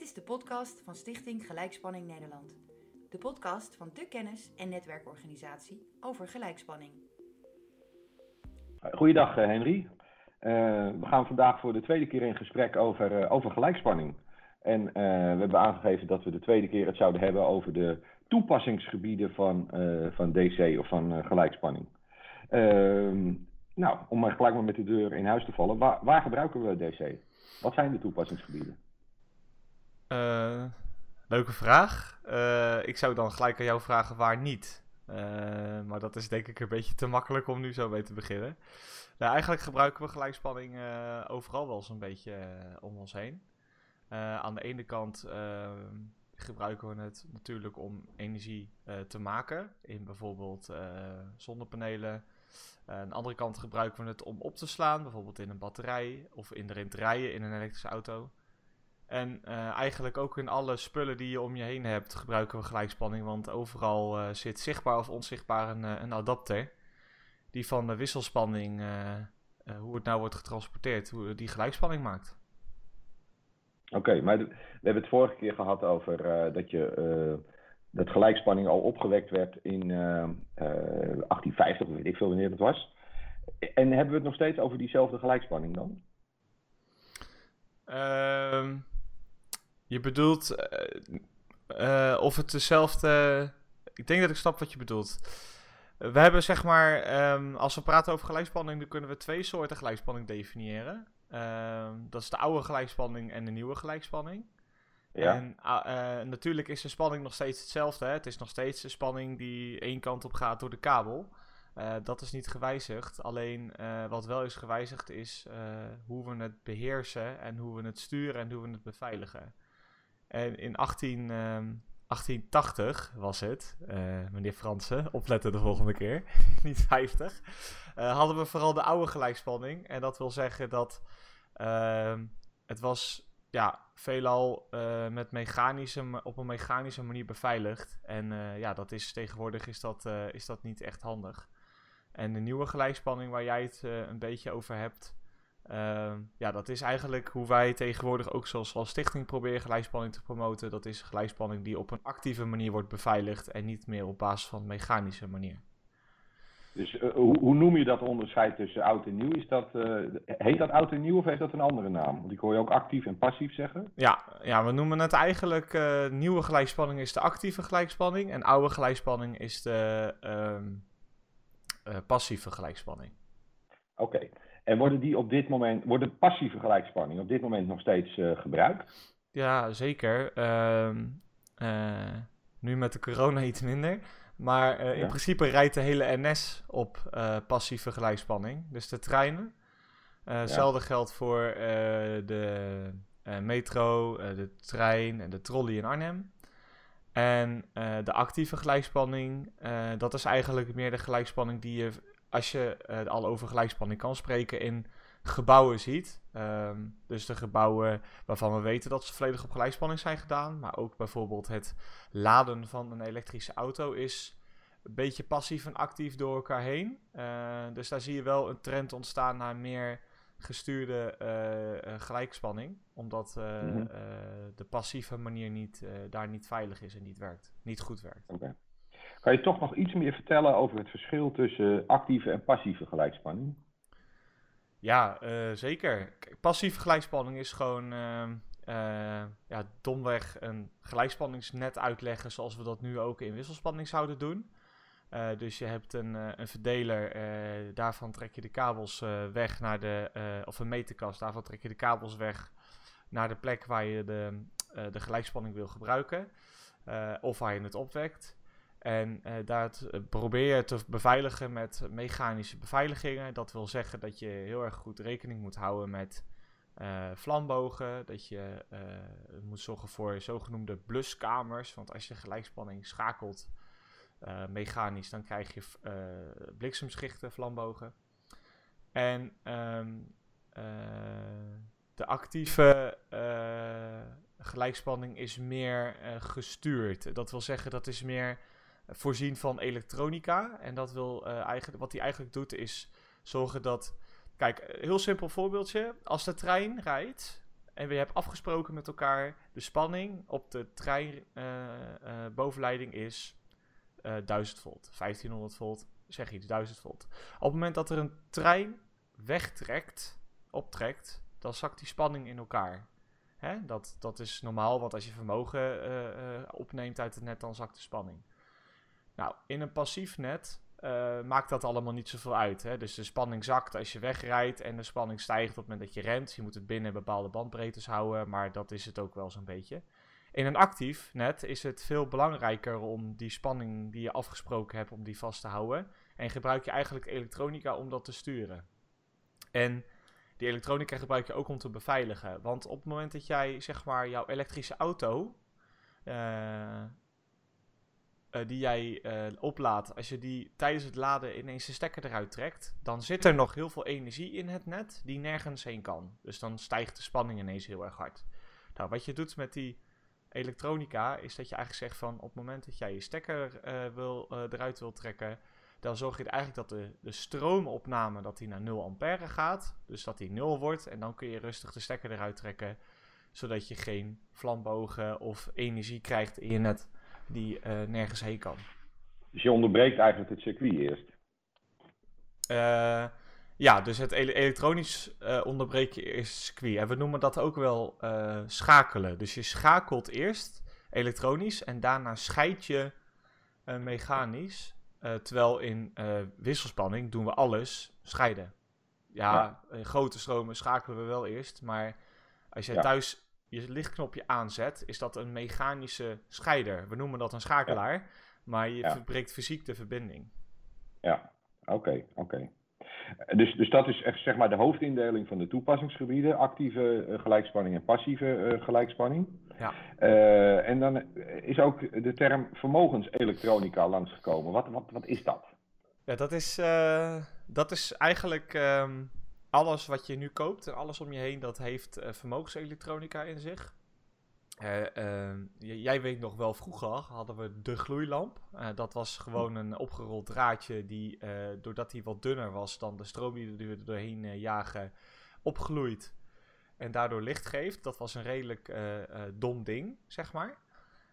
Dit is de podcast van Stichting Gelijkspanning Nederland. De podcast van de kennis- en netwerkorganisatie over gelijkspanning. Goeiedag eh, Henry. Uh, we gaan vandaag voor de tweede keer in gesprek over, uh, over gelijkspanning. En we hebben aangegeven dat we de tweede keer het zouden hebben over de toepassingsgebieden van, van DC of van gelijkspanning. Ehm, nou, om maar gelijk maar met de deur in huis te vallen, waar, waar gebruiken we DC? Wat zijn de toepassingsgebieden? Uh, leuke vraag. Uh, ik zou dan gelijk aan jou vragen waar niet. Uh, maar dat is denk ik een beetje te makkelijk om nu zo mee te beginnen. Nou, eigenlijk gebruiken we gelijkspanning overal wel zo'n beetje om ons heen. aan de ene kant gebruiken we het natuurlijk om energie te maken. In bijvoorbeeld zonnepanelen. aan de andere kant gebruiken we het om op te slaan. Bijvoorbeeld in een batterij of in te rijden in een elektrische auto. En uh, eigenlijk ook in alle spullen die je om je heen hebt gebruiken we gelijkspanning. Want overal uh, zit zichtbaar of onzichtbaar een, uh, een adapter. Die van de wisselspanning, hoe het nou wordt getransporteerd, hoe die gelijkspanning maakt. Oké, okay, maar we hebben het vorige keer gehad over dat je dat gelijkspanning al opgewekt werd in 1850, of weet ik veel wanneer het was. En hebben we het nog steeds over diezelfde gelijkspanning dan? Ehm je bedoelt uh, of het dezelfde. Ik denk dat ik snap wat je bedoelt. We hebben zeg maar, um, als we praten over gelijkspanning, dan kunnen we twee soorten gelijkspanning definiëren. Um, dat is de oude gelijkspanning en de nieuwe gelijkspanning. Ja. En uh, natuurlijk is de spanning nog steeds hetzelfde. Hè? Het is nog steeds de spanning die één kant op gaat door de kabel. Uh, dat is niet gewijzigd. Alleen wat wel is gewijzigd is hoe we het beheersen en hoe we het sturen en hoe we het beveiligen. En in 18, 1880 ehm, was het, uh, meneer Fransen, opletten de volgende keer, niet 50, uh, hadden we vooral de oude gelijkspanning. En dat wil zeggen dat uh, het was ja, veelal uh, met mechanische, op een mechanische manier beveiligd. En ja, dat is, tegenwoordig is dat, is dat niet echt handig. En de nieuwe gelijkspanning waar jij het een beetje over hebt, uh, ja, dat is eigenlijk hoe wij tegenwoordig ook zoals als stichting proberen gelijkspanning te promoten. Dat is gelijkspanning die op een actieve manier wordt beveiligd en niet meer op basis van mechanische manier. Dus uh, hoe, hoe, noem je dat onderscheid tussen oud en nieuw? Is dat, uh, heet dat oud en nieuw of heeft dat een andere naam? Want ik hoor je ook actief en passief zeggen. Ja, ja we noemen het eigenlijk uh, nieuwe gelijkspanning is de actieve gelijkspanning en oude gelijkspanning is de ehm, passieve gelijkspanning. Oké. Okay. En worden die op dit moment, worden passieve gelijkspanning op dit moment nog steeds uh, gebruikt? Ja, zeker. Uh, uh, nu met de corona iets minder. Maar eh, in ja. principe rijdt de hele NS op passieve gelijkspanning. Dus de treinen. Hetzelfde ja. geldt voor de metro, de trein en de trolley in Arnhem. En de actieve gelijkspanning, dat is eigenlijk meer de gelijkspanning die je als je uh, al over gelijkspanning kan spreken, in gebouwen ziet. Um, dus de gebouwen waarvan we weten dat ze volledig op gelijkspanning zijn gedaan. Maar ook bijvoorbeeld het laden van een elektrische auto is een beetje passief en actief door elkaar heen. Uh, dus daar zie je wel een trend ontstaan naar meer gestuurde uh, gelijkspanning. Omdat mm -hmm. de passieve manier niet, daar niet veilig is en niet werkt. Niet goed werkt. Okay. Kan je toch nog iets meer vertellen over het verschil tussen actieve en passieve gelijkspanning? Ja, uh, zeker. Passieve gelijkspanning is gewoon uh, uh, ja, domweg een gelijkspanningsnet uitleggen zoals we dat nu ook in wisselspanning zouden doen. dus je hebt een, een verdeler, daarvan trek je de kabels weg naar de, of een meterkast, daarvan trek je de kabels weg naar de plek waar je de, de gelijkspanning wil gebruiken. of waar je het opwekt. En uh, dat probeer je te beveiligen met mechanische beveiligingen. Dat wil zeggen dat je heel erg goed rekening moet houden met uh, vlambogen. Dat je moet zorgen voor zogenoemde bluskamers. Want als je gelijkspanning schakelt mechanisch, dan krijg je bliksemschichten, vlambogen. En um, de actieve gelijkspanning is meer gestuurd. Dat wil zeggen, dat is meer voorzien van elektronica. En dat wil uh, eigenlijk, wat hij eigenlijk doet, is zorgen dat. Kijk, heel simpel voorbeeldje. Als de trein rijdt en je hebt afgesproken met elkaar, de spanning op de trein bovenleiding is 1000 volt, 1500 volt, zeg iets, 1000 volt. Op het moment dat er een trein wegtrekt, optrekt, dan zakt die spanning in elkaar. Hè? Dat, dat is normaal, want als je vermogen opneemt uit het net, dan zakt de spanning. Nou, in een passief net uh, maakt dat allemaal niet zoveel uit. Hè? Dus de spanning zakt als je wegrijdt en de spanning stijgt op het moment dat je rent. Je moet het binnen bepaalde bandbreedtes houden, maar dat is het ook wel zo'n beetje. In een actief net is het veel belangrijker om die spanning die je afgesproken hebt, om die vast te houden. En gebruik je eigenlijk elektronica om dat te sturen. En die elektronica gebruik je ook om te beveiligen. Want op het moment dat jij zeg maar jouw elektrische auto, uh, die jij uh, oplaadt, als je die tijdens het laden ineens de stekker eruit trekt, dan zit er nog heel veel energie in het net die nergens heen kan. Dus dan stijgt de spanning ineens heel erg hard. Nou, wat je doet met die elektronica is dat je eigenlijk zegt van op het moment dat jij je stekker wil, eruit wil trekken, dan zorg je eigenlijk dat de, de stroomopname dat die naar 0 ampère gaat. Dus dat die 0 wordt. En dan kun je rustig de stekker eruit trekken. Zodat je geen vlambogen of energie krijgt in je net die uh, nergens heen kan. Dus je onderbreekt eigenlijk het circuit eerst? Uh, ja, dus het elektronisch uh, onderbreek je eerst het circuit. En we noemen dat ook wel schakelen. Dus je schakelt eerst elektronisch en daarna scheid je mechanisch. Terwijl in wisselspanning doen we alles scheiden. Ja, ja, in grote stromen schakelen we wel eerst. Maar als jij ja. thuis je lichtknopje aanzet, is dat een mechanische scheider. We noemen dat een schakelaar. Ja. Maar je verbreekt fysiek de verbinding. Ja, oké, okay, oké. Okay. Dus, dus dat is echt zeg maar de hoofdindeling van de toepassingsgebieden: actieve uh, gelijkspanning en passieve uh, gelijkspanning. Ja. Uh, en dan is ook de term vermogenselektronica langsgekomen. Wat, wat, wat is dat? Ja, dat is, dat is eigenlijk um, alles wat je nu koopt en alles om je heen, dat heeft vermogenselektronica in zich. Uh, jij weet nog wel, vroeger hadden we de gloeilamp. Uh, dat was gewoon een opgerold draadje die, uh, doordat hij wat dunner was dan de stroom die er doorheen jagen, opgloeit en daardoor licht geeft. Dat was een redelijk dom ding, zeg maar.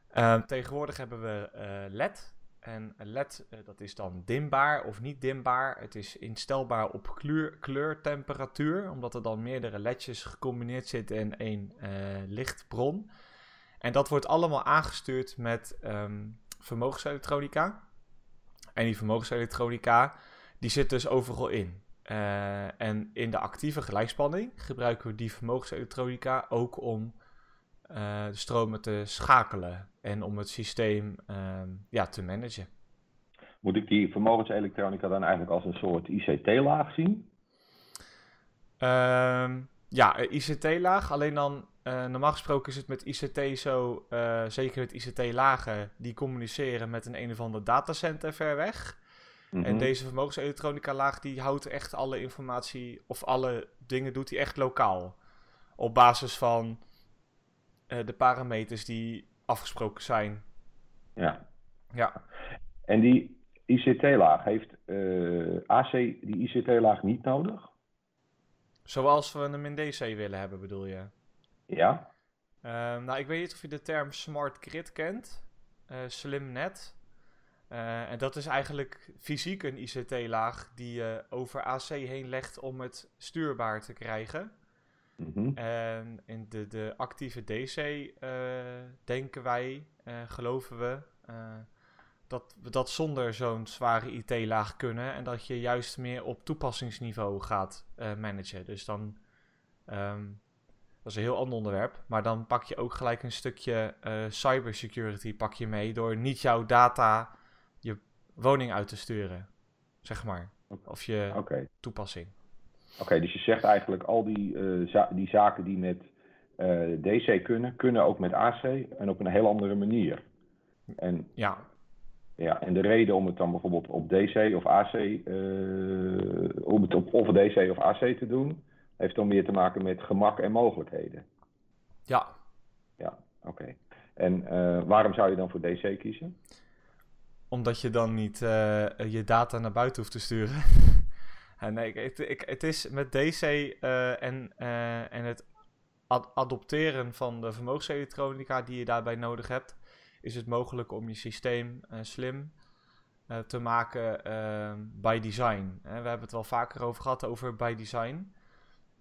Ehm, tegenwoordig hebben we LED. En LED, dat is dan dimbaar of niet dimbaar. Het is instelbaar op kleur, kleurtemperatuur, omdat er dan meerdere LEDjes gecombineerd zitten in één lichtbron. En dat wordt allemaal aangestuurd met um, vermogenselektronica. En die vermogenselektronica, die zit dus overal in. Uh, en in de actieve gelijkspanning gebruiken we die vermogenselektronica ook om de stromen te schakelen en om het systeem um, ja, te managen. Moet ik die vermogenselektronica dan eigenlijk als een soort ICT-laag zien? Um, ja, ICT-laag, alleen dan uh, normaal gesproken is het met ICT zo, uh, zeker met ICT-lagen, die communiceren met een een of ander datacenter ver weg. Mm -hmm. En deze vermogenselektronica-laag die houdt echt alle informatie of alle dingen doet hij echt lokaal. Op basis van uh, de parameters die afgesproken zijn. Ja. Ja. En die ICT-laag heeft AC die ICT-laag niet nodig? Zoals we hem in DC willen hebben, bedoel je? Ja. Uh, nou, ik weet niet of je de term smart grid kent. Uh, slim net. Uh, en dat is eigenlijk fysiek een ICT-laag die je over AC heen legt om het stuurbaar te krijgen. Mm -hmm. En in de, de actieve DC eh, denken wij, geloven we, dat we dat zonder zo'n zware IT-laag kunnen. En dat je juist meer op toepassingsniveau gaat managen. Dus dan um, dat is een heel ander onderwerp. Maar dan pak je ook gelijk een stukje uh, cybersecurity pak je mee door niet jouw data je woning uit te sturen. Zeg maar. Of je okay. toepassing. Oké, okay, dus je zegt eigenlijk al die, uh, za die zaken die met uh, DC kunnen, kunnen ook met AC en op een heel andere manier. En, ja. Ja, en de reden om het dan bijvoorbeeld op DC of AC, om het op of DC of AC te doen, heeft dan meer te maken met gemak en mogelijkheden. Ja. Ja, oké. En uh, waarom zou je dan voor DC kiezen? Omdat je dan niet uh, je data naar buiten hoeft te sturen. nee, ik, het is met DC uh, en, en het adopteren van de vermogenselektronica die je daarbij nodig hebt, is het mogelijk om je systeem slim te maken by design. we hebben het wel vaker over gehad over by design.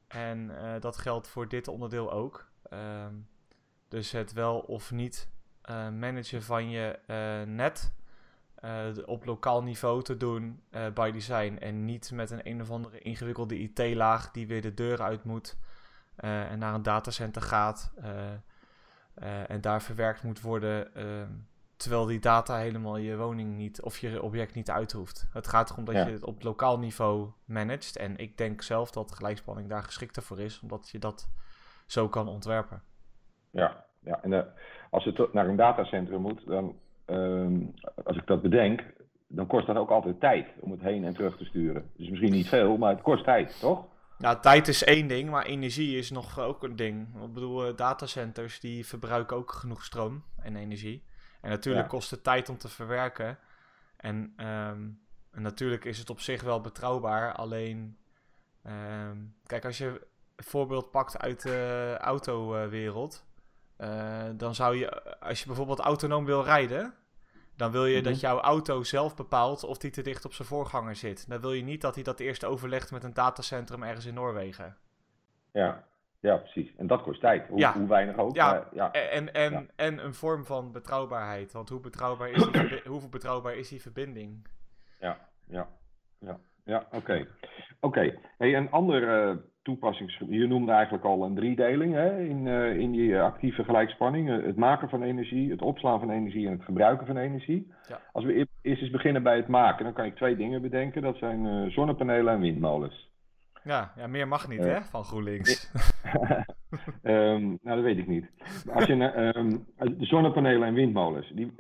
En dat geldt voor dit onderdeel ook. Ehm, dus het wel of niet managen van je net uh, op lokaal niveau te doen uh, by design. En niet met een een of andere ingewikkelde IT-laag die weer de deur uit moet uh, en naar een datacenter gaat en daar verwerkt moet worden. Ehm, terwijl die data helemaal je woning niet of je object niet uithoeft. Het gaat erom dat je het op lokaal niveau managt. En ik denk zelf dat gelijkspanning daar geschikter voor is, omdat je dat zo kan ontwerpen. Ja, ja en als het naar een datacentrum moet, dan Ehm, als ik dat bedenk, dan kost dat ook altijd tijd om het heen en terug te sturen. Dus misschien niet veel, maar het kost tijd, toch? Nou, tijd is één ding, maar energie is nog ook een ding. Ik bedoel, eh, datacenters die verbruiken ook genoeg stroom en energie. En natuurlijk kost het tijd om te verwerken. En, ehm, en, natuurlijk is het op zich wel betrouwbaar. Alleen, ehm, kijk, als je een voorbeeld pakt uit de autowereld. Uh, dan zou je, als je bijvoorbeeld autonoom wil rijden, dan wil je dat mhm. jouw auto zelf bepaalt of die te dicht op zijn voorganger zit. Dan wil je niet dat hij dat eerst overlegt met een datacentrum ergens in Noorwegen. Ja, ja precies. En dat kost tijd. Hoe, hoe weinig ook. Ja, ja. En, en, en een vorm van betrouwbaarheid. Want hoe betrouwbaar is die, hoeveel betrouwbaar is die verbinding? Ja, ja, ja. Ja, oké. Oké. Hey, een ander uh, toepassingsgebied. Je noemde eigenlijk al een driedeling hè, in, uh, in die actieve gelijkspanning. Eh, het maken van energie, het opslaan van energie en het gebruiken van energie. Ja. Als we eerst eens beginnen bij het maken, dan kan ik twee dingen bedenken. Dat zijn zonnepanelen en windmolens. Ja, ja meer mag niet, hè, van GroenLinks. um, nou, dat weet ik niet. Als je, um, de zonnepanelen en windmolens. Die,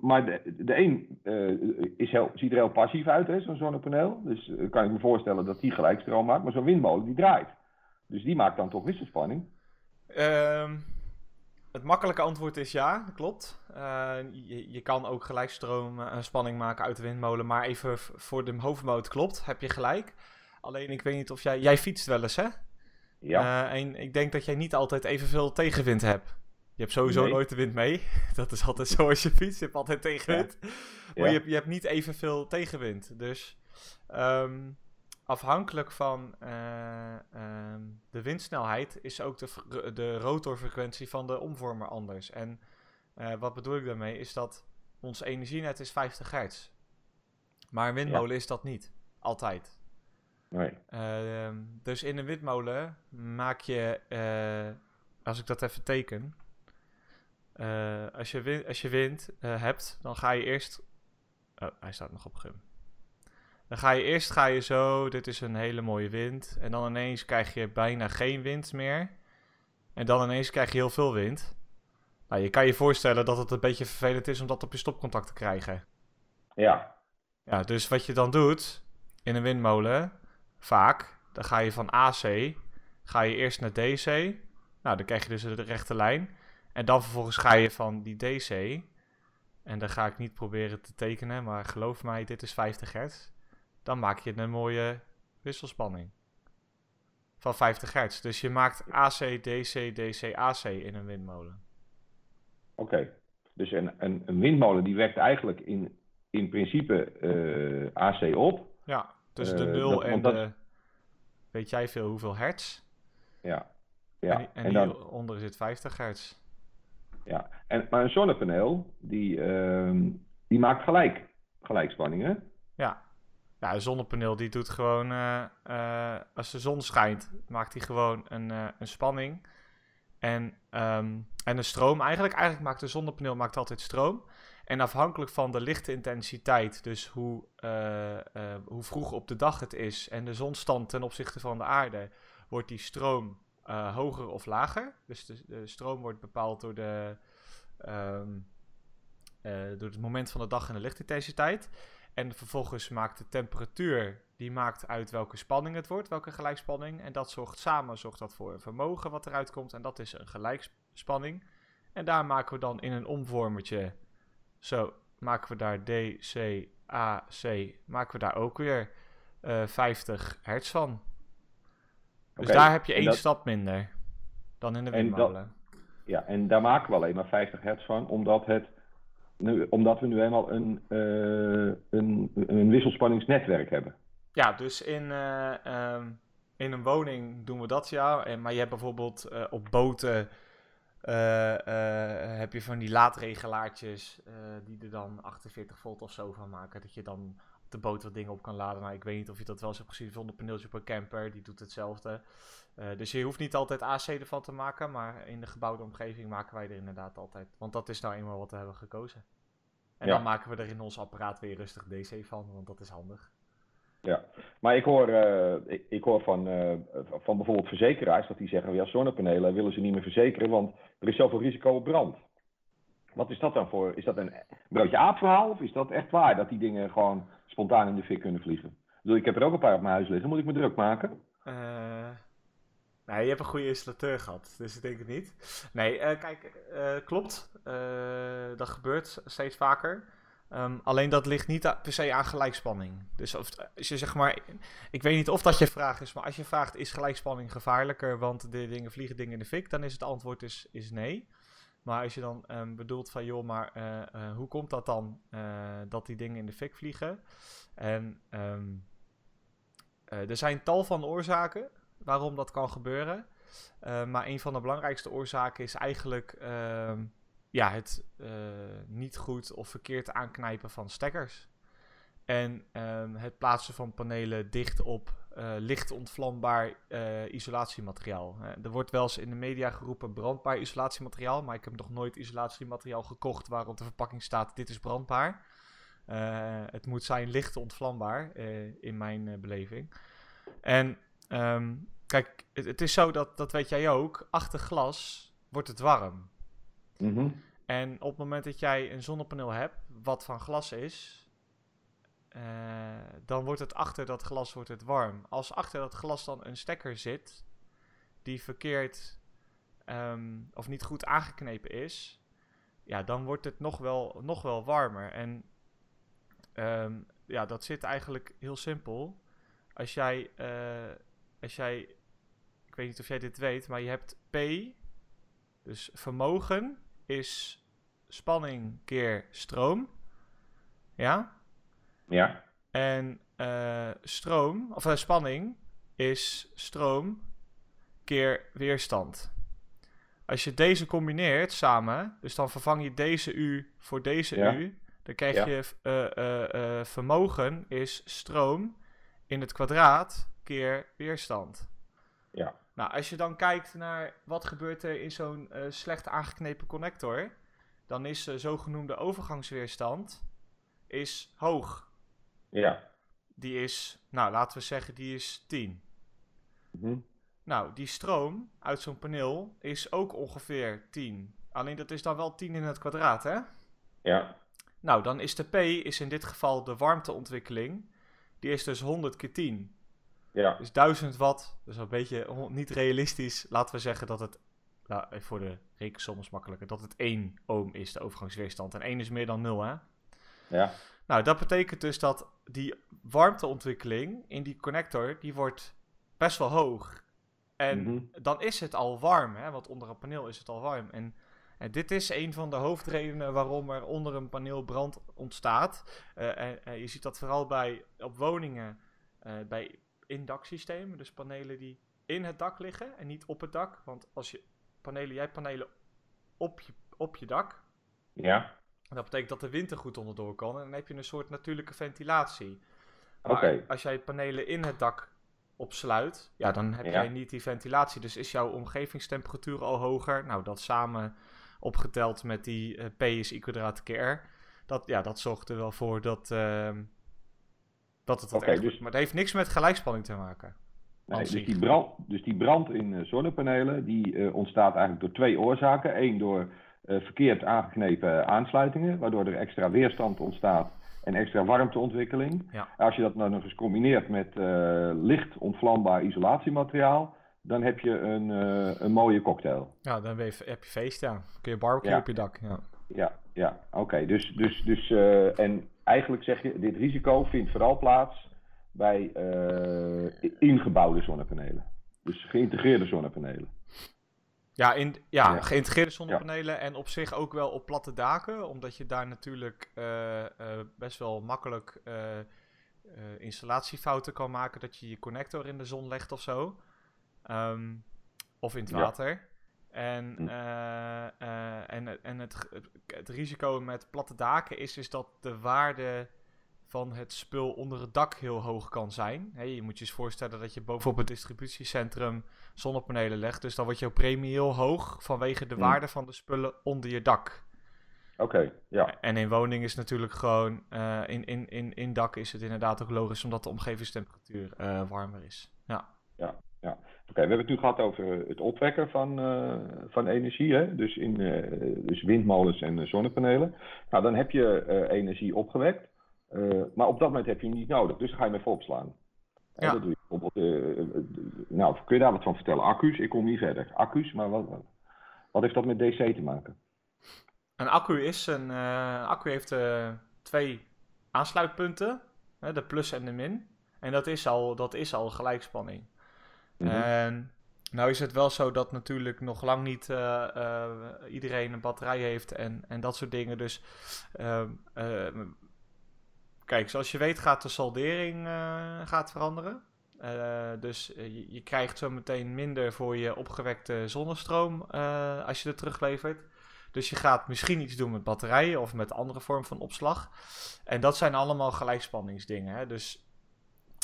maar de, de een uh, is heel, ziet er heel passief uit, hè, zo'n zonnepaneel. Dus uh, kan ik me voorstellen dat die gelijkstroom maakt. Maar zo'n windmolen, die draait. Dus die maakt dan toch wisselspanning? Um, het makkelijke antwoord is ja, dat klopt. Je, je, kan ook gelijkstroom spanning maken uit de windmolen. Maar even voor de hoofdmoot klopt, heb je gelijk. Alleen ik weet niet of jij... Jij fietst wel eens, hè? Ja. Uh, en ik denk dat jij niet altijd evenveel tegenwind hebt. Je hebt sowieso nooit de wind mee. Dat is altijd zo als je fietst. Je hebt altijd tegenwind. Maar Je, hebt, je hebt niet evenveel tegenwind. Dus um, afhankelijk van uh, um, de windsnelheid is ook de, de rotorfrequentie van de omvormer anders. En uh, wat bedoel ik daarmee? Is dat ons energienet is 50 hertz. Maar een windmolen ja. is dat niet. Altijd. Nee. Uh, dus in een windmolen maak je, uh, als ik dat even teken, uh, als, je wind, als je wind eh, hebt, dan ga je eerst. Oh, hij staat nog op gum. Dan ga je eerst ga je zo, dit is een hele mooie wind. En dan ineens krijg je bijna geen wind meer. En dan ineens krijg je heel veel wind. Nou, je kan je voorstellen dat het een beetje vervelend is om dat op je stopcontact te krijgen. Ja. Ja, dus wat je dan doet in een windmolen, vaak, dan ga je van AC, ga je eerst naar DC. Nou, dan krijg je dus de rechte lijn. En dan vervolgens ga je van die DC, en dan ga ik niet proberen te tekenen, maar geloof mij, dit is 50 hertz. Dan maak je een mooie wisselspanning van 50 hertz. Dus je maakt AC, DC, DC, AC in een windmolen. Oké, dus een, een, een, windmolen die werkt eigenlijk in, in principe uh, eh, AC op. Ja. Tussen de 0 eh, en de. Weet jij veel hoeveel hertz? Ja. ja. En, en, en hieronder zit 50 hertz. Ja, en, maar een zonnepaneel, die, uh, die maakt gelijk, gelijkspanningen. Ja. ja, een zonnepaneel die doet gewoon, uh, uh, als de zon schijnt, maakt hij gewoon een, uh, een spanning. En, um, en een stroom, eigenlijk, eigenlijk maakt een zonnepaneel maakt altijd stroom. En afhankelijk van de lichtintensiteit, dus hoe, uh, uh, hoe vroeg op de dag het is en de zonstand ten opzichte van de aarde, wordt die stroom uh, hoger of lager. Dus de, stroom wordt bepaald door, de, um, door het moment van de dag en de lichtintensiteit. En vervolgens maakt de temperatuur, die maakt uit welke spanning het wordt, welke gelijkspanning. En dat zorgt samen zorgt dat voor een vermogen wat eruit komt. En dat is een gelijkspanning. En daar maken we dan in een omvormertje zo, maken we daar D, C, A, C, maken we daar ook weer uh, 50 hertz van. Dus daar heb je één stap minder. dan in de dat- windmolen. Ja, en daar maken we alleen maar 50 hertz van, omdat, het, nu, omdat we nu eenmaal een, eh, een, een wisselspanningsnetwerk hebben. Ja, dus in, eh, ehm, in een woning doen we dat ja. En, maar je hebt bijvoorbeeld eh, op boten eh, eh, heb je van die laadregelaartjes eh, die er dan 48 volt of zo van maken. Dat je dan op de boot wat dingen op kan laden. Nou, ik weet niet of je dat wel eens hebt gezien. Zonnepaneeltje op een camper, die doet hetzelfde. Eh, dus je hoeft niet altijd AC ervan te maken, maar in de gebouwde omgeving maken wij er inderdaad altijd. Want dat is nou eenmaal wat we hebben gekozen. En Ja. dan maken we er in ons apparaat weer rustig DC van, want dat is handig. Ja, maar ik hoor, eh, ik, ik hoor van, eh, van bijvoorbeeld verzekeraars dat die zeggen, ja, zonnepanelen willen ze niet meer verzekeren, want er is zoveel risico op brand. Wat is dat dan voor? Is dat een broodje aapverhaal of is dat echt waar dat die dingen gewoon spontaan in de fik kunnen vliegen? Ik ik heb er ook een paar op mijn huis liggen, moet ik me druk maken? Eh, nee, je hebt een goede installateur gehad, dus ik denk het niet. Nee, kijk, klopt. Dat gebeurt steeds vaker. Ehm, alleen dat ligt niet per se aan gelijkspanning. Dus of, als je zeg maar, ik weet niet of dat je vraag is, maar als je vraagt is gelijkspanning gevaarlijker, want de dingen vliegen dingen in de fik, dan is het antwoord is, is nee. Maar als je dan ehm, bedoelt van joh, maar eh, eh, hoe komt dat dan eh, dat die dingen in de fik vliegen? En ehm, eh, er zijn tal van oorzaken waarom dat kan gebeuren. Eh, maar een van de belangrijkste oorzaken is eigenlijk ja, het eh, niet goed of verkeerd aanknijpen van stekkers. En ehm, het plaatsen van panelen dicht op eh, licht ontvlambaar eh, isolatiemateriaal. Er wordt wel eens in de media geroepen brandbaar isolatiemateriaal, maar ik heb nog nooit isolatiemateriaal gekocht waar op de verpakking staat dit is brandbaar. Het moet zijn licht ontvlambaar in mijn beleving. En ehm, kijk, het, het is zo dat, dat weet jij ook, achter glas wordt het warm. Mhm. En op het moment dat jij een zonnepaneel hebt, wat van glas is, eh, dan wordt het achter dat glas wordt het warm. Als achter dat glas dan een stekker zit, die verkeerd ehm, of niet goed aangeknepen is, ja, dan wordt het nog wel, nog wel warmer. En ehm, ja, dat zit eigenlijk heel simpel. Als jij, eh, als jij, ik weet niet of jij dit weet, maar je hebt P, dus vermogen is spanning keer stroom. Ja? Ja, En eh, stroom, of eh, spanning, is stroom keer weerstand. Als je deze combineert samen, dus dan vervang je deze U voor deze Ja. U, dan krijg Ja. je eh, vermogen is stroom in het kwadraat keer weerstand. ja, Nou, als je dan kijkt naar wat gebeurt er in zo'n eh, slecht aangeknepen connector, dan is de zogenoemde overgangsweerstand is hoog. ja. Die is, nou laten we zeggen, die is 10. Mhm. Nou, die stroom uit zo'n paneel is ook ongeveer 10. Alleen dat is dan wel 10 in het kwadraat, hè? Ja, Nou, dan is de P, is in dit geval de warmteontwikkeling, die is dus 100 keer 10. Ja, Dus 1000 watt, dus een beetje niet realistisch. Laten we zeggen dat het, nou, even voor de rekensom is makkelijker, dat het 1 ohm is, de overgangsweerstand. En 1 is meer dan 0, hè? ja, Nou, dat betekent dus dat die warmteontwikkeling in die connector, die wordt best wel hoog. En Mhm. dan is het al warm, hè? Want onder een paneel is het al warm. En, en dit is een van de hoofdredenen waarom er onder een paneel brand ontstaat. Eh, en, en je ziet dat vooral bij, op woningen, eh, bij indaksystemen. Dus panelen die in het dak liggen en niet op het dak. Want als je panelen, jij hebt panelen op je, op je dak. ja. Dat betekent dat de wind er goed onderdoor kan. En dan heb je een soort natuurlijke ventilatie. Maar Oké. als jij panelen in het dak opsluit, ja, dan heb Ja. jij niet die ventilatie. Dus is jouw omgevingstemperatuur al hoger. Nou, dat samen opgeteld met die eh, P is I kwadraat keer R. Dat, ja, dat zorgt er wel voor dat, ehm, dat het erg dus-. Maar het heeft niks met gelijkspanning te maken. Nee, dus, die brand, dus die brand in eh, zonnepanelen die eh, ontstaat eigenlijk door twee oorzaken. Eén door eh, verkeerd aangeknepen aansluitingen, waardoor er extra weerstand ontstaat en extra warmteontwikkeling. Ja. Als je dat nou nog eens combineert met licht ontvlambaar isolatiemateriaal, dan heb je een, een mooie cocktail. Ja, dan heb je feest, ja. Kun je barbecue Ja. op je dak, ja. Ja, ja, oké. Dus, dus, dus, en eigenlijk zeg je, dit risico vindt vooral plaats bij eh, ingebouwde zonnepanelen. Dus geïntegreerde zonnepanelen. Ja, in, ja, Ja. geïntegreerde zonnepanelen en op zich ook wel op platte daken, omdat je daar natuurlijk eh, eh, best wel makkelijk installatiefouten kan maken, dat je je connector in de zon legt of zo. Ehm, of in het water. En, Hm. eh, eh, en, en het, het risico met platte daken is, is dat de waarde van het spul onder het dak heel hoog kan zijn. Je moet je eens voorstellen dat je bovenop het distributiecentrum zonnepanelen legt. Dus dan wordt jouw premie heel hoog vanwege de Hm. waarde van de spullen onder je dak. Oké, ja. En in woning is natuurlijk gewoon, eh, in, in, in, in dak is het inderdaad ook logisch omdat de omgevingstemperatuur warmer is. Ja. Oké, we hebben het nu gehad over het opwekken van, eh, van energie, hè? Dus, in, eh, dus windmolens en eh, zonnepanelen. Nou, dan heb je eh, energie opgewekt, eh, maar op dat moment heb je hem niet nodig, dus dan ga je hem even opslaan. En Ja. dat doe je bijvoorbeeld, eh, eh, nou, kun je daar wat van vertellen? Accu's, ik kom niet verder. Accu's, maar wat, wat- heeft dat met DC te maken? Een accu is een eh, accu heeft eh, twee aansluitpunten, hè, de plus en de min. En dat is al, dat is al gelijkspanning. Mhm. En nou is het wel zo dat natuurlijk nog lang niet eh, eh, iedereen een batterij heeft en, en dat soort dingen. Dus ehm, eh, kijk, zoals je weet gaat de saldering eh, gaat veranderen. Dus je, krijgt zo meteen minder voor je opgewekte zonnestroom als je het teruglevert. Dus je gaat misschien iets doen met batterijen of met andere vorm van opslag. En dat zijn allemaal gelijkspanningsdingen. Hè? Dus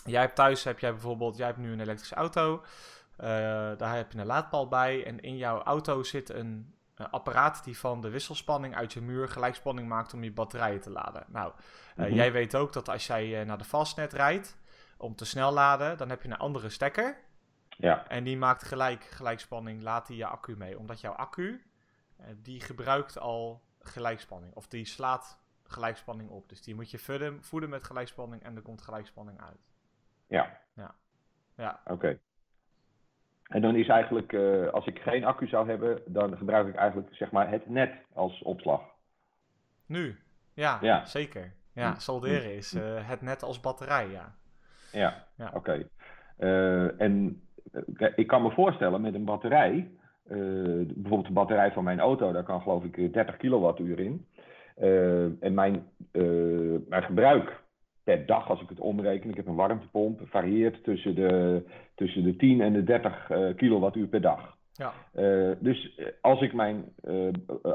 jij hebt thuis heb jij bijvoorbeeld, jij hebt nu een elektrische auto. eh, daar heb je een laadpaal bij. En in jouw auto zit een, een apparaat die van de wisselspanning uit je muur gelijkspanning maakt om je batterijen te laden. Nou, eh, Mhm. jij weet ook dat als jij eh, naar de fastnet rijdt om te snel laden, dan heb je een andere stekker. Ja, En die maakt gelijk gelijkspanning, laat die je accu mee. Omdat jouw accu, die gebruikt al gelijkspanning. Of die slaat gelijkspanning op. Dus die moet je voeden, voeden met gelijkspanning en er komt gelijkspanning uit. Ja, Ja, oké. En dan is eigenlijk, eh, als ik geen accu zou hebben, dan gebruik ik eigenlijk zeg maar het net als opslag. nu. Ja, Ja. zeker. Ja, Mm. solderen is eh, het net als batterij, ja. Ja, Ja. oké. Eh, en ik kan me voorstellen met een batterij, bijvoorbeeld de batterij van mijn auto, daar kan geloof ik eh, 30 kilowattuur in. En mijn, mijn gebruik per dag, als ik het omreken, ik heb een warmtepomp, varieert tussen de, tussen de 10 en de 30 eh, kilowattuur per dag. Ja, Eh, dus eh, als ik mijn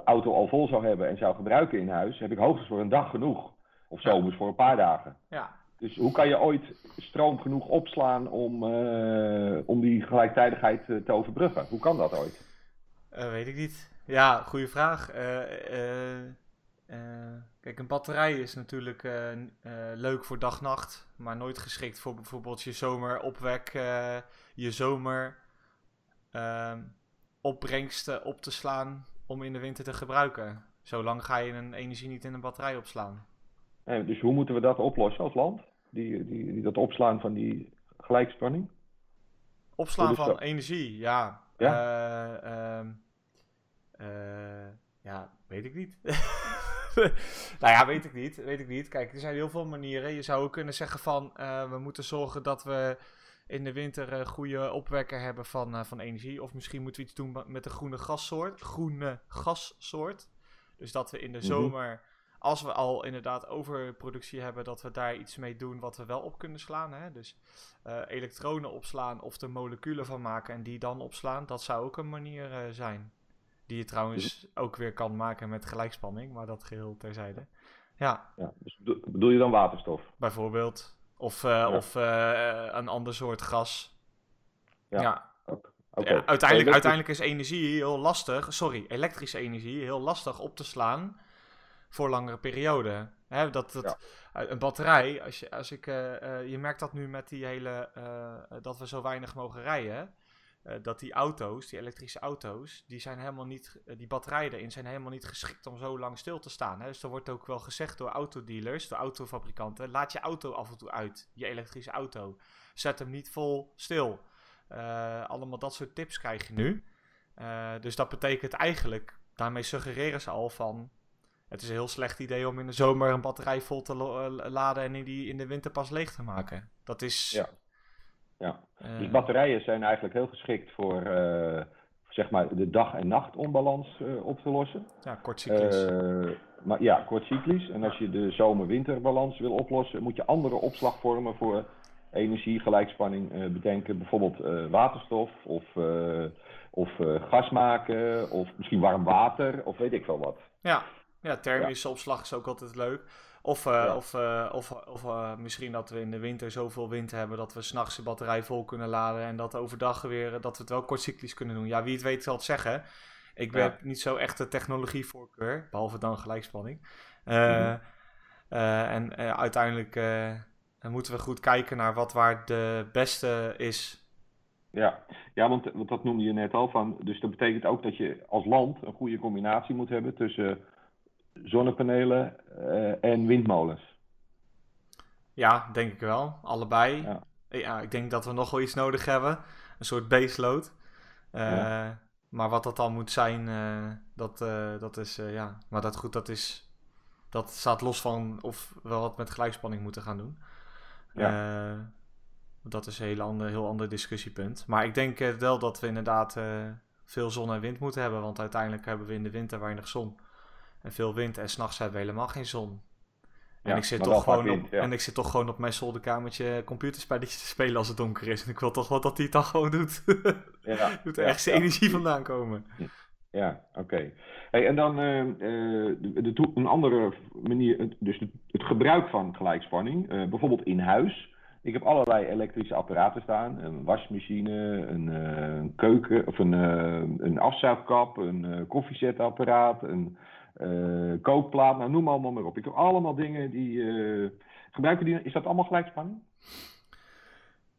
auto al vol zou hebben en zou gebruiken in huis, heb ik hoogstens voor een dag genoeg. Of Ja. zomers voor een paar dagen. ja. Dus hoe kan je ooit stroom genoeg opslaan om, om die gelijktijdigheid te overbruggen? Hoe kan dat ooit? Weet ik niet. Ja, goede vraag. Eh, kijk, een batterij is natuurlijk eh, eh, leuk voor dag-nacht, maar nooit geschikt voor bijvoorbeeld je zomeropwek, eh je zomer ehm, opbrengsten op te slaan om in de winter te gebruiken. Zolang ga je een energie niet in een batterij opslaan. Eh, dus hoe moeten we dat oplossen als land? Die, die, die, dat opslaan van die gelijkspanning? Opslaan van dat? energie, ja. Ja? Eh, ehm, eh, ja, weet ik niet. nou ja, weet ik niet. Weet ik niet. Kijk, er zijn heel veel manieren. Je zou ook kunnen zeggen van, eh, we moeten zorgen dat we in de winter een goede opwekker hebben van, eh, van energie. Of misschien moeten we iets doen met een groene gassoort. Groene gassoort. Dus dat we in de Mhm. zomer, als we al inderdaad overproductie hebben, dat we daar iets mee doen wat we wel op kunnen slaan. Hè? Dus eh, elektronen opslaan of er moleculen van maken en die dan opslaan. Dat zou ook een manier eh, zijn. Die je trouwens ook weer kan maken met gelijkspanning, maar dat geheel terzijde. Ja, Ja, dus bedo- bedoel je dan waterstof? bijvoorbeeld. Of, eh, of eh, een ander soort gas. Ja. Ja, uiteindelijk, uiteindelijk is energie heel lastig, sorry, elektrische energie heel lastig op te slaan voor langere perioden. Dat, dat, Een batterij, als je, als ik, eh, je merkt dat nu met die hele, dat we zo weinig mogen rijden. Eh, dat die auto's, die elektrische auto's, die zijn helemaal niet, eh, die batterijen erin zijn helemaal niet geschikt om zo lang stil te staan. Hè? Dus er wordt ook wel gezegd door autodealers, door autofabrikanten, laat je auto af en toe uit, je elektrische auto. Zet hem niet vol stil. Eh, allemaal dat soort tips krijg je nu. Dus dat betekent eigenlijk, daarmee suggereren ze al van, het is een heel slecht idee om in de zomer een batterij vol te laden en in, die, in de winter pas leeg te maken. Dat is... Ja. Ja. eh, Dus batterijen zijn eigenlijk heel geschikt voor, eh, zeg maar de dag- en nachtonbalans uh, op te lossen. Ja, kortcyclisch. Maar ja, kortcyclisch. En als je de zomer-winterbalans wil oplossen, moet je andere opslagvormen voor energie, gelijkspanning bedenken. Bijvoorbeeld waterstof of, of gas maken of misschien warm water of weet ik veel wat. Ja, ja thermische ja. opslag is ook altijd leuk. Of, uh, of, uh, of, of uh, misschien dat we in de winter zoveel wind hebben dat we s'nachts de batterij vol kunnen laden en dat overdag weer dat we het wel kortcyclisch kunnen doen. Ja, wie het weet zal het zeggen. Ik ben ja. niet zo echt de technologievoorkeur, behalve dan gelijkspanning. -hmm. en uiteindelijk moeten we goed kijken naar wat waar de beste is. Ja, ja want, want dat noemde je net al. Van, dus dat betekent ook dat je als land een goede combinatie moet hebben tussen zonnepanelen uh, en windmolens. Ja, denk ik wel. Allebei. Ja. ja. ik denk dat we nog wel iets nodig hebben. Een soort baseload. Uh, ja. Maar wat dat dan moet zijn, uh, dat, dat is, ja. Maar dat goed, dat is, dat staat los van of we wat met gelijkspanning moeten gaan doen. Ja. dat is een heel ander, heel ander discussiepunt. Maar ik denk wel dat we inderdaad veel zon en wind moeten hebben. Want uiteindelijk hebben we in de winter weinig zon en veel wind. En s'nachts hebben we helemaal geen zon. En, ja, ik zit toch gewoon wind, op, ja. en ik zit toch gewoon op mijn zolderkamertje computerspelletjes te spelen als het donker is. En ik wil toch wel dat hij het dan gewoon doet. ja, doet ergens ja, energie vandaan komen. Ja, oké. Hey, en dan uh, de, de, een andere manier, dus het, het gebruik van gelijkspanning, uh, bijvoorbeeld in huis. Ik heb allerlei elektrische apparaten staan. Een wasmachine, een, uh, een keuken, of een, een afzuigkap, een koffiezetapparaat, een kookplaat, nou noem allemaal maar op. Ik heb allemaal dingen die uh, gebruiken die. Is dat allemaal gelijkspanning?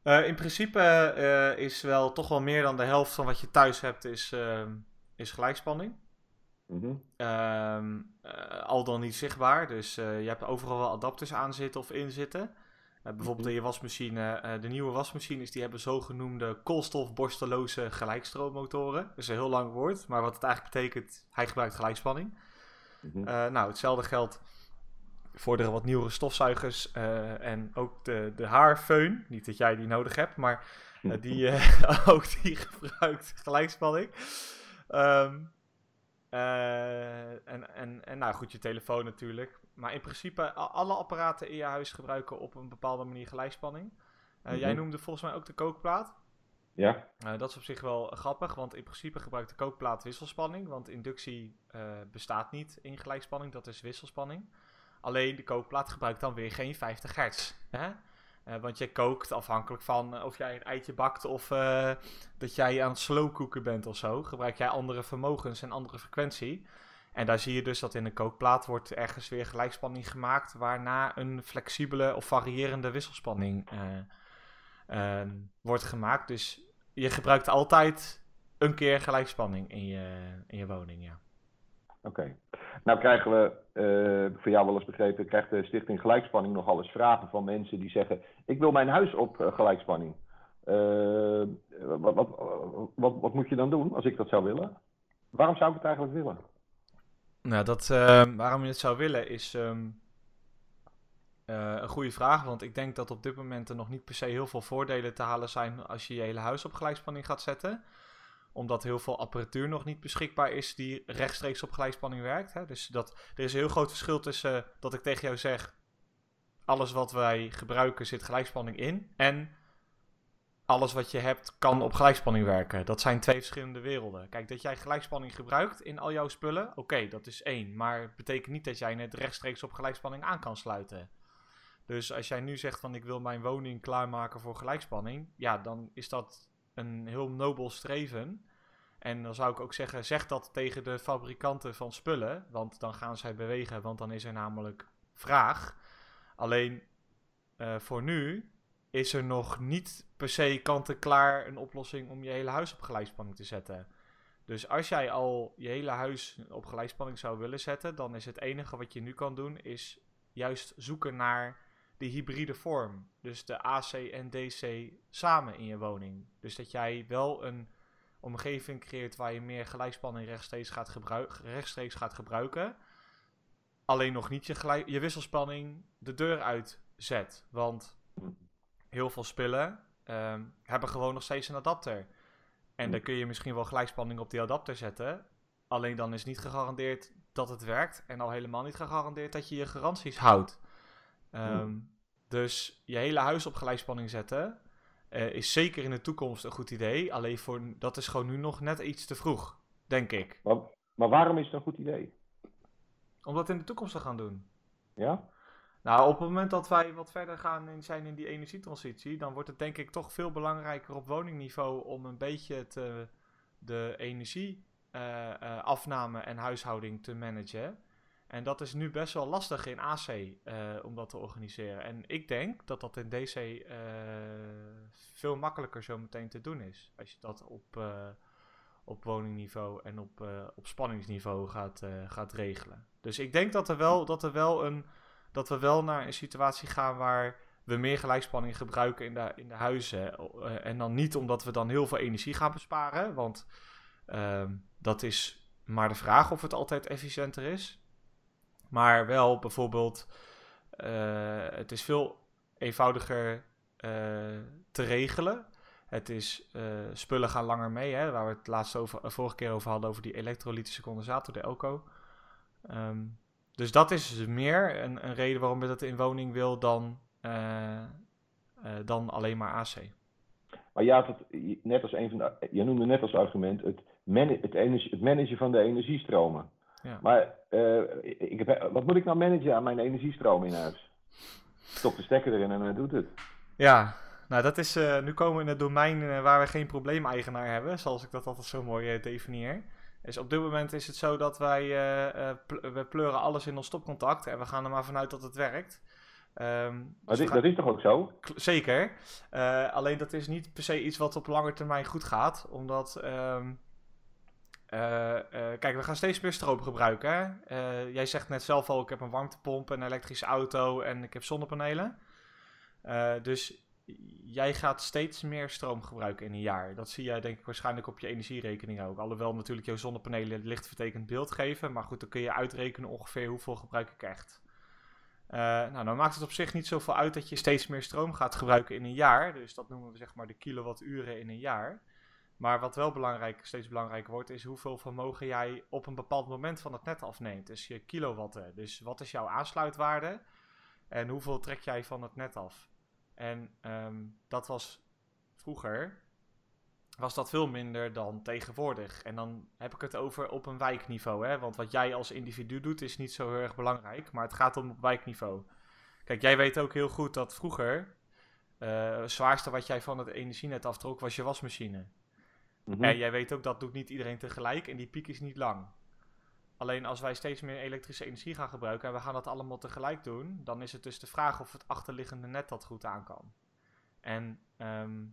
Uh, in principe is wel toch wel meer dan de helft van wat je thuis hebt is, is gelijkspanning. Mm -hmm. al dan niet zichtbaar. Dus je hebt overal wel adapters aan zitten of in zitten. bijvoorbeeld mhm. in je wasmachine, de nieuwe wasmachines die hebben zogenoemde koolstofborsteloze gelijkstroommotoren. Dat is een heel lang woord, maar wat het eigenlijk betekent, hij gebruikt gelijkspanning. Mm nou, hetzelfde geldt voor de wat nieuwere stofzuigers uh, en ook de, de haarfeun. Niet dat jij die nodig hebt, maar uh, die, ook die gebruikt gelijkspanning. Um, en, en, en nou goed, je telefoon natuurlijk. Maar in principe, alle apparaten in je huis gebruiken op een bepaalde manier gelijkspanning. Mm -hmm. Jij noemde volgens mij ook de kookplaat. Ja. Uh, dat is op zich wel grappig, want in principe gebruikt de kookplaat wisselspanning. Want inductie uh, bestaat niet in gelijkspanning, dat is wisselspanning. Alleen de kookplaat gebruikt dan weer geen 50 hertz. Hè? Uh, want je kookt afhankelijk van of jij een eitje bakt of dat jij aan het slowkoeken bent of zo. Gebruik jij andere vermogens en andere frequentie. En daar zie je dus dat in een kookplaat wordt ergens weer gelijkspanning gemaakt, waarna een flexibele of variërende wisselspanning wordt gemaakt. Dus je gebruikt altijd een keer gelijkspanning in je, in je woning, ja. Oké. Nou krijgen we, uh, voor jou wel eens begrepen, krijgt de Stichting Gelijkspanning nogal eens vragen van mensen die zeggen: Ik wil mijn huis op uh, gelijkspanning. Uh, wat, wat, wat, wat, moet je dan doen als ik dat zou willen? Waarom zou ik het eigenlijk willen? Nou, dat, waarom je het zou willen is. Um, uh, een goede vraag, want ik denk dat op dit moment er nog niet per se heel veel voordelen te halen zijn als je je hele huis op gelijkspanning gaat zetten. Omdat heel veel apparatuur nog niet beschikbaar is die rechtstreeks op gelijkspanning werkt. Hè? Dus dat, er is een heel groot verschil tussen dat ik tegen jou zeg, alles wat wij gebruiken zit gelijkspanning in. En alles wat je hebt kan op gelijkspanning werken. Dat zijn twee verschillende werelden. Kijk, dat jij gelijkspanning gebruikt in al jouw spullen, oké, dat is één. Maar betekent niet dat jij het rechtstreeks op gelijkspanning aan kan sluiten. Dus als jij nu zegt van ik wil mijn woning klaarmaken voor gelijkspanning, ja, dan is dat een heel nobel streven. En dan zou ik ook zeggen, zeg dat tegen de fabrikanten van spullen, want dan gaan zij bewegen, want dan is er namelijk vraag. Alleen uh, voor nu is er nog niet per se kant-en-klaar een oplossing om je hele huis op gelijkspanning te zetten. Dus als jij al je hele huis op gelijkspanning zou willen zetten, dan is het enige wat je nu kan doen, is juist zoeken naar de hybride vorm. Dus de AC en DC samen in je woning. Dus dat jij wel een omgeving creëert waar je meer gelijkspanning rechtstreeks gaat, rechtstreeks gaat gebruiken. Alleen nog niet je, gelijk, je wisselspanning de deur uit zet. Want heel veel spullen um, hebben gewoon nog steeds een adapter. En dan kun je misschien wel gelijkspanning op die adapter zetten. Alleen dan is niet gegarandeerd dat het werkt. En al helemaal niet gegarandeerd dat je je garanties houdt. Ehm, Dus je hele huis op gelijkspanning zetten eh, is zeker in de toekomst een goed idee. Alleen voor, dat is gewoon nu nog net iets te vroeg, denk ik. Maar, maar waarom is het een goed idee? Om dat in de toekomst te gaan doen. Ja? Nou, op het moment dat wij wat verder gaan in, zijn in die energietransitie, dan wordt het denk ik toch veel belangrijker op woningniveau om een beetje te, de energieafname en huishouding te managen. En dat is nu best wel lastig in AC eh, om dat te organiseren. En ik denk dat dat in DC eh, veel makkelijker zo meteen te doen is. Als je dat op, eh, op woningniveau en op, op spanningsniveau gaat, gaat regelen. Dus ik denk dat er wel, dat er wel een dat we wel naar een situatie gaan waar we meer gelijkspanning gebruiken in de, in de huizen. En dan niet omdat we dan heel veel energie gaan besparen. Want ehm, dat is maar de vraag of het altijd efficiënter is. Maar wel bijvoorbeeld, eh, het is veel eenvoudiger eh, te regelen. Het is, eh, spullen gaan langer mee, hè, waar we het laatst over, vorige keer over hadden, over die elektrolytische condensator, de Elco. Ehm, dus dat is meer een, een reden waarom je dat in woning wil dan, dan alleen maar AC. Maar het, je- net als een van je noemde net als argument het, man, het, energie, het managen van de energiestromen. Ja. Maar eh, ik heb, wat moet ik nou managen aan mijn energiestroom in huis? Stop de stekker erin en dan doet het. Ja, nou dat is, eh, nu komen we in het domein eh, waar we geen probleemeigenaar hebben, zoals ik dat altijd zo mooi definieer. Dus op dit moment is het zo dat wij, pl- we pleuren alles in ons stopcontact en we gaan er maar vanuit dat het werkt. Dus gaan- dat is toch ook zo? Zeker. Alleen dat is niet per se iets wat op lange termijn goed gaat. Omdat. ehm, eh, eh, kijk, we gaan steeds meer stroom gebruiken. Hè? Eh, jij zegt net zelf al: ik heb een warmtepomp, een elektrische auto en ik heb zonnepanelen. Dus jij gaat steeds meer stroom gebruiken in een jaar. Dat zie jij denk ik waarschijnlijk op je energierekening ook. Alhoewel natuurlijk jouw zonnepanelen licht vertekend beeld geven. Maar goed, dan kun je uitrekenen ongeveer hoeveel gebruik ik echt. Nou, dan maakt het op zich niet zoveel uit dat je steeds meer stroom gaat gebruiken in een jaar. Dus dat noemen we zeg maar de kilowatturen in een jaar. Maar wat wel belangrijk, steeds belangrijker wordt, is hoeveel vermogen jij op een bepaald moment van het net afneemt. Dus je kilowatten. Dus wat is jouw aansluitwaarde en hoeveel trek jij van het net af? En ehm, dat was vroeger, was dat veel minder dan tegenwoordig. En dan heb ik het over op een wijkniveau. Hè? Want wat jij als individu doet is niet zo heel erg belangrijk, maar het gaat om op wijkniveau. Kijk, jij weet ook heel goed dat vroeger eh, het zwaarste wat jij van het energienet aftrok was je wasmachine. Mhm. En jij weet ook dat doet niet iedereen tegelijk en die piek is niet lang. Alleen als wij steeds meer elektrische energie gaan gebruiken en we gaan dat allemaal tegelijk doen, dan is het dus de vraag of het achterliggende net dat goed aan kan. En ehm,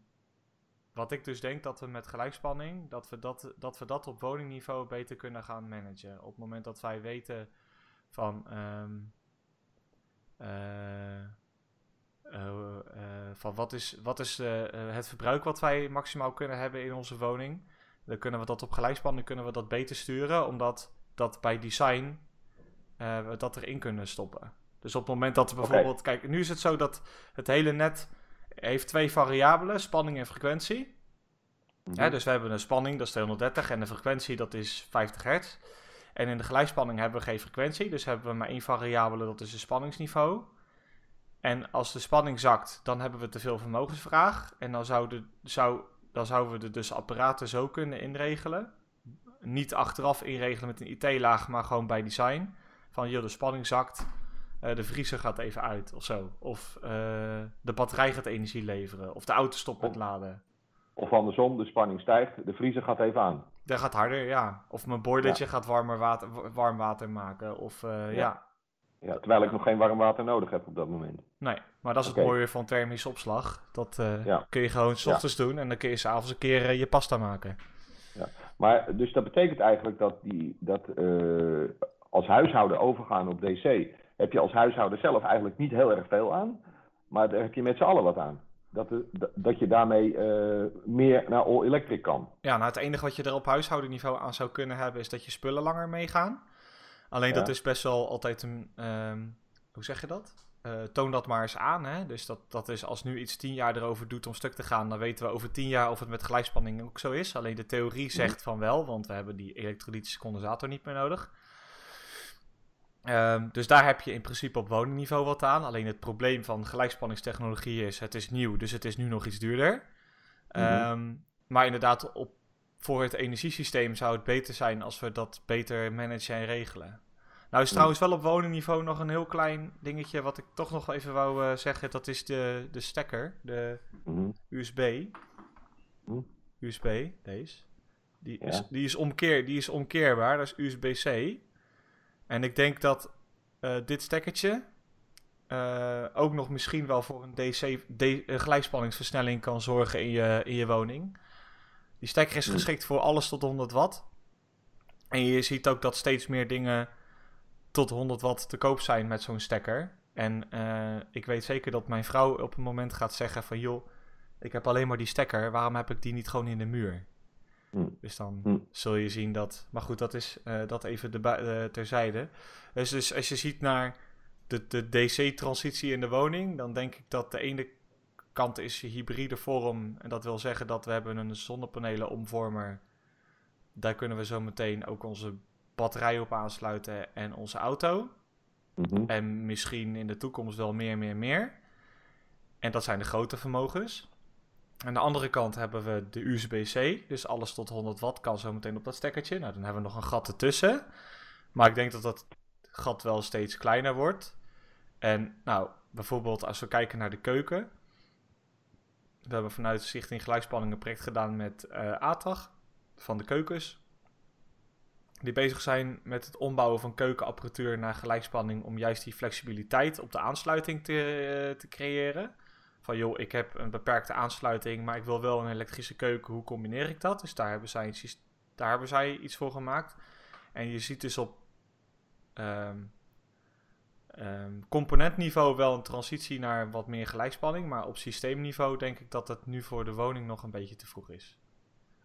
wat ik dus denk dat we met gelijkspanning, dat we dat, dat we dat op woningniveau beter kunnen gaan managen. Op het moment dat wij weten van, eh, van wat is, wat is eh, eh, het verbruik wat wij maximaal kunnen hebben in onze woning. Dan kunnen we dat op gelijkspanning kunnen we dat beter sturen, omdat dat bij design eh, we dat erin kunnen stoppen. Dus op het moment dat er Oké. bijvoorbeeld, kijk, nu is het zo dat het hele net heeft twee variabelen, spanning en frequentie. Mhm. Ja, dus we hebben een spanning, dat is 230, en de frequentie, dat is 50 hertz. En in de gelijkspanning hebben we geen frequentie, dus hebben we maar één variabele, dat is het spanningsniveau. En als de spanning zakt, dan hebben we te veel vermogensvraag. En dan, zou de, zou, dan zouden we de dus apparaten zo kunnen inregelen. Niet achteraf inregelen met een IT-laag, maar gewoon bij design. Van, joh, de spanning zakt, eh, de vriezer gaat even uit of zo. Of eh, de batterij gaat energie leveren. Of de auto stopt met laden. Of andersom, de spanning stijgt, de vriezer gaat even aan. Dat gaat harder, ja. Of mijn boilertje gaat warmer water, wa- warm water maken. Of eh, ja. Ja. Ja, terwijl ik nog geen warm water nodig heb op dat moment. Nee, maar dat is het mooie van thermische opslag. Dat eh, Ja. kun je gewoon s ochtends doen en dan kun je s'avonds een keer eh, je pasta maken. Maar dus dat betekent eigenlijk dat, die, dat eh, als huishouden overgaan op DC, heb je als huishouden zelf eigenlijk niet heel erg veel aan. Maar daar heb je met z'n allen wat aan. Dat, de- dat- je daarmee meer naar all electric kan. Ja, nou het enige wat je er op huishoudenniveau aan zou kunnen hebben is dat je spullen langer meegaan. Alleen Ja. dat is best wel altijd een, ehm, hoe zeg je dat? eh, toon dat maar eens aan. Hè? Dus dat, dat is als nu iets tien jaar erover doet om stuk te gaan, dan weten we over tien jaar of het met gelijkspanning ook zo is. Alleen de theorie zegt van wel, want we hebben die elektrolytische condensator niet meer nodig. Ehm, dus daar heb je in principe op woningniveau wat aan. Alleen het probleem van gelijkspanningstechnologie is, het is nieuw, dus het is nu nog iets duurder. Ehm, maar inderdaad, op, voor het energiesysteem zou het beter zijn als we dat beter managen en regelen. Nou is trouwens wel op woningniveau nog een heel klein dingetje wat ik toch nog even wou uh, zeggen. Dat is de, de stekker, de Mhm. USB. Mhm. USB, deze. Die, is, die, is omkeer, die is omkeerbaar, dat is USB-C. En ik denk dat eh, dit stekkertje eh, ook nog misschien wel voor een DC, D, eh, gelijkspanningsversnelling kan zorgen in je, in je woning. Die stekker is Mhm. geschikt voor alles tot 100 watt. En je ziet ook dat steeds meer dingen tot 100 watt te koop zijn met zo'n stekker. En eh, ik weet zeker dat mijn vrouw op een moment gaat zeggen van... joh, ik heb alleen maar die stekker, waarom heb ik die niet gewoon in de muur? Hm. Dus dan Hm. zul je zien dat... Maar goed, dat is eh, dat even de eh, terzijde. Dus, dus als je ziet naar de, de DC-transitie in de woning... dan denk ik dat de ene kant is hybride vorm. En dat wil zeggen dat we hebben een zonnepanelen omvormer. Daar kunnen we zo meteen ook onze batterij op aansluiten en onze auto. Mhm. En misschien in de toekomst wel meer, meer, meer. En dat zijn de grote vermogens. Aan de andere kant hebben we de USB-C. Dus alles tot 100 watt kan zo meteen op dat stekkertje. Nou, dan hebben we nog een gat ertussen. Maar ik denk dat dat gat wel steeds kleiner wordt. En nou, bijvoorbeeld als we kijken naar de keuken. We hebben vanuit Stichting Gelijkspanning een project gedaan met eh ATAG van de keukens. Die bezig zijn met het ombouwen van keukenapparatuur naar gelijkspanning om juist die flexibiliteit op de aansluiting te, eh, te creëren. Van joh, ik heb een beperkte aansluiting, maar ik wil wel een elektrische keuken. Hoe combineer ik dat? Dus daar hebben zij, daar hebben zij iets voor gemaakt. En je ziet dus op ehm, ehm, componentniveau wel een transitie naar wat meer gelijkspanning. Maar op systeemniveau denk ik dat het nu voor de woning nog een beetje te vroeg is.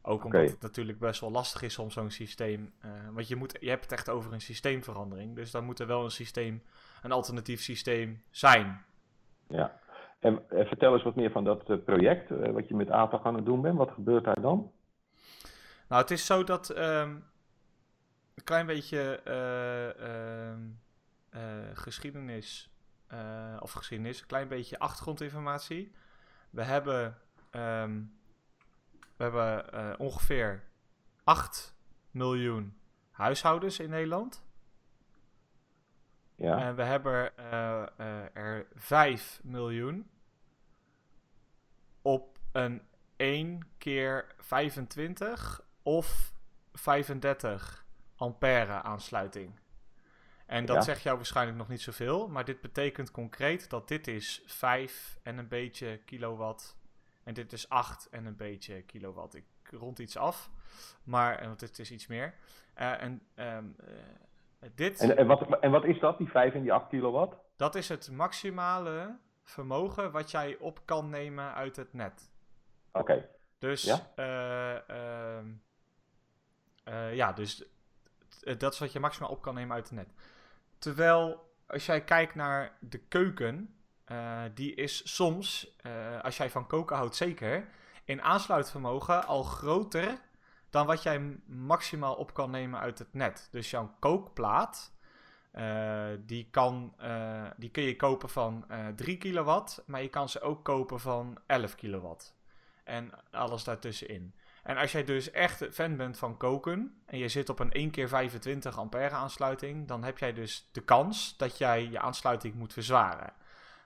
Ook omdat het natuurlijk best wel lastig is om zo'n systeem. eh, want je, moet, je hebt het echt over een systeemverandering. Dus dan moet er wel een systeem, een alternatief systeem zijn. Ja. En vertel eens wat meer van dat eh, project, eh, wat je met ATAG aan het doen bent. Wat gebeurt daar dan? Nou, het is zo dat ehm, een klein beetje eh, ehm, eh, geschiedenis, of geschiedenis, een klein beetje achtergrondinformatie. We hebben, ehm, we hebben eh, ongeveer 8 miljoen huishoudens in Nederland. Ja. En we hebben eh, eh, er 5 miljoen op een 1 keer 25 of 35 ampère aansluiting. En dat Ja. zegt jou waarschijnlijk nog niet zoveel, maar dit betekent concreet dat dit is 5 en een beetje kilowatt en dit is 8 en een beetje kilowatt. Ik rond iets af, maar want het is iets meer. Eh, en ehm, eh, dit... En, en, wat, en wat is dat, die 5 en die 8 kilowatt? Dat is het maximale vermogen wat jij op kan nemen uit het net. Oké. Dus, Ja? eh, ehm, eh, ja, dus dat is wat je maximaal op kan nemen uit het net. Terwijl, als jij kijkt naar de keuken, eh, die is soms, eh, als jij van koken houdt zeker, in aansluitvermogen al groter dan wat jij maximaal op kan nemen uit het net. Dus jouw kookplaat, eh, die, kan, die kun je kopen van eh 3 kilowatt, maar je kan ze ook kopen van 11 kilowatt. En alles daartussenin. En als jij dus echt fan bent van koken en je zit op een 1 keer 25 ampère aansluiting, dan heb jij dus de kans dat jij je aansluiting moet verzwaren.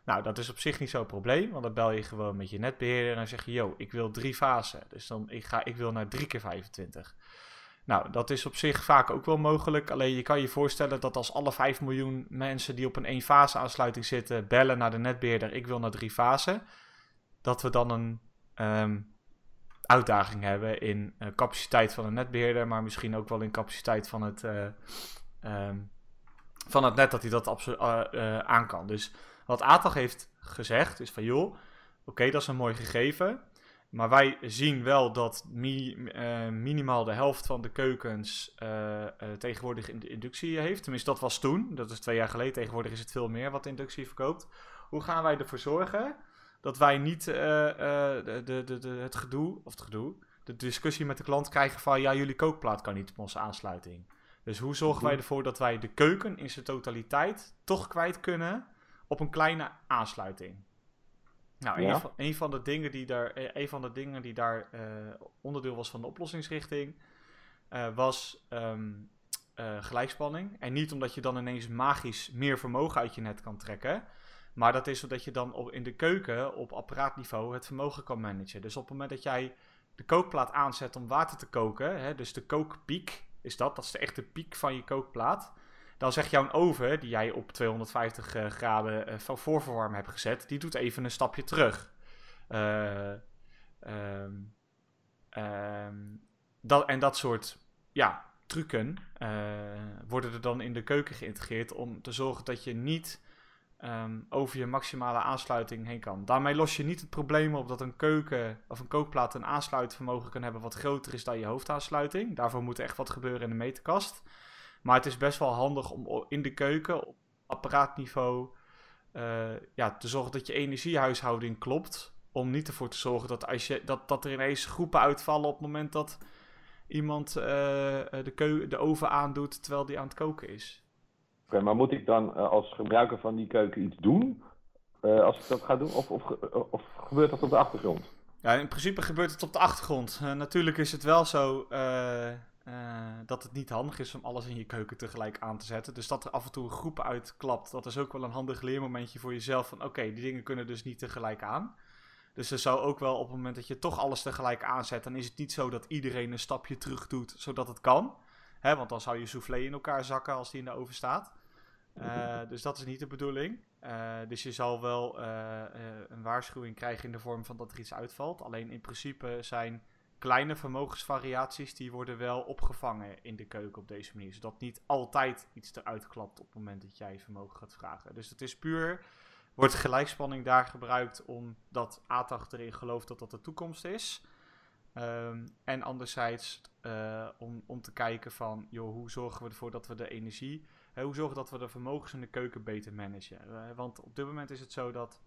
Nou, dat is op zich niet zo'n probleem, want dan bel je gewoon met je netbeheerder en dan zeg je, yo, ik wil drie fasen. Dus dan, ik, ga, ik wil naar 3 keer 25. Nou, dat is op zich vaak ook wel mogelijk. Alleen je kan je voorstellen dat als alle 5 miljoen mensen die op een één fase aansluiting zitten, bellen naar de netbeheerder, ik wil naar drie fasen, dat we dan een ehm, uitdaging hebben in eh, capaciteit van de netbeheerder, maar misschien ook wel in capaciteit van het, eh, ehm, van het net dat hij dat absoluut aan kan. Dus wat ATAG heeft gezegd is van joh, oké, dat is een mooi gegeven. Maar wij zien wel dat minimaal de helft van de keukens tegenwoordig in de inductie heeft. Tenminste, dat was toen. Dat is twee jaar geleden. Tegenwoordig is het veel meer wat inductie verkoopt. Hoe gaan wij ervoor zorgen dat wij niet de, de, de, het gedoe, of het gedoe, de discussie met de klant krijgen van ja, jullie kookplaat kan niet op onze aansluiting. Dus hoe zorgen wij mhm. ervoor dat wij de keuken in zijn totaliteit toch kwijt kunnen op een kleine aansluiting? Nou, een, van, een, van, de dingen die daar, eh, een van de dingen die daar uh, onderdeel was van de oplossingsrichting, uh, was um, uh, gelijkspanning. En niet omdat je dan ineens magisch meer vermogen uit je net kan trekken, maar dat is omdat je dan op, in de keuken op apparaatniveau het vermogen kan managen. Dus op het moment dat jij de kookplaat aanzet om water te koken, hè, dus de kookpiek is dat, dat is de echte piek van je kookplaat. Dan zegt jouw oven, die jij op 250 uh, eh, graden van voorverwarmen hebt gezet, die doet even een stapje terug. Uh, um, um, dat, en dat soort ja, trucken worden er dan in de keuken geïntegreerd om te zorgen dat je niet Ehm, over je maximale aansluiting heen kan. Daarmee los je niet het probleem op dat een keuken of een kookplaat een aansluitvermogen kan hebben wat groter is dan je hoofdaansluiting. Daarvoor moet echt wat gebeuren in de meterkast. Maar het is best wel handig om in de keuken op apparaatniveau uh, ja, te zorgen dat je energiehuishouding klopt. Om niet ervoor te zorgen dat, als je, dat, dat er ineens groepen uitvallen op het moment dat iemand uh, de, de oven aandoet terwijl die aan het koken is maar moet ik dan uh, als gebruiker van die keuken iets doen als ik dat ga doen? Of, of, of, gebeurt dat op de achtergrond? Ja, in principe gebeurt het op de achtergrond. Natuurlijk is het wel zo dat het niet handig is om alles in je keuken tegelijk aan te zetten. Dus dat er af en toe een groep uitklapt, dat is ook wel een handig leermomentje voor jezelf. Van oké, die dingen kunnen dus niet tegelijk aan. Dus er zou ook wel op het moment dat je toch alles tegelijk aanzet, dan is het niet zo dat iedereen een stapje terug doet, zodat het kan. Hè, want dan zou je soufflé in elkaar zakken als die in de oven staat. Uh, dus dat is niet de bedoeling. Uh, dus je zal wel een waarschuwing krijgen in de vorm van dat er iets uitvalt. Alleen in principe zijn kleine vermogensvariaties die worden wel opgevangen in de keuken op deze manier. Zodat niet altijd iets eruit klapt op het moment dat jij vermogen gaat vragen. Dus het is puur, wordt gelijkspanning daar gebruikt omdat ATAG erin gelooft dat dat de toekomst is. Um, en anderzijds om, om te kijken van, joh, hoe zorgen we ervoor dat we de energie hoe zorgen dat we de vermogens in de keuken beter managen? Uh, want op dit moment is het zo dat,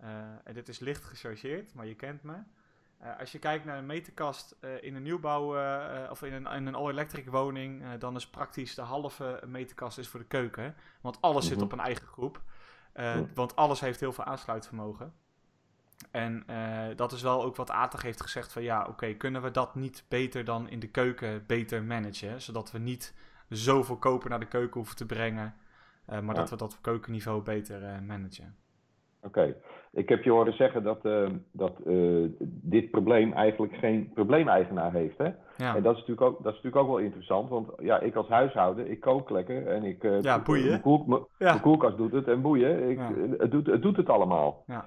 uh, en dit is licht gechargeerd, maar je kent me. Uh, als je kijkt naar een meterkast in een nieuwbouw of in een, in een all-electric woning, dan is praktisch de halve meterkast is voor de keuken. Want alles zit mhm. op een eigen groep. Want alles heeft heel veel aansluitvermogen. En dat is wel ook wat Atag heeft gezegd van ja, oké, kunnen we dat niet beter dan in de keuken beter managen? Zodat we niet zoveel koper naar de keuken hoeven te brengen. Maar dat we dat op keukenniveau beter managen. Oké, ik heb je horen zeggen dat, uh, dat dit probleem eigenlijk geen probleemeigenaar heeft. Hè? Ja. En dat is, natuurlijk ook, dat is natuurlijk ook wel interessant, want ja, ik als huishouden, ik kook lekker en ik. ja, boeien. Mijn, koel, ja. koelkast doet het en boeien. Ik, het, doet, het doet het allemaal. Ja.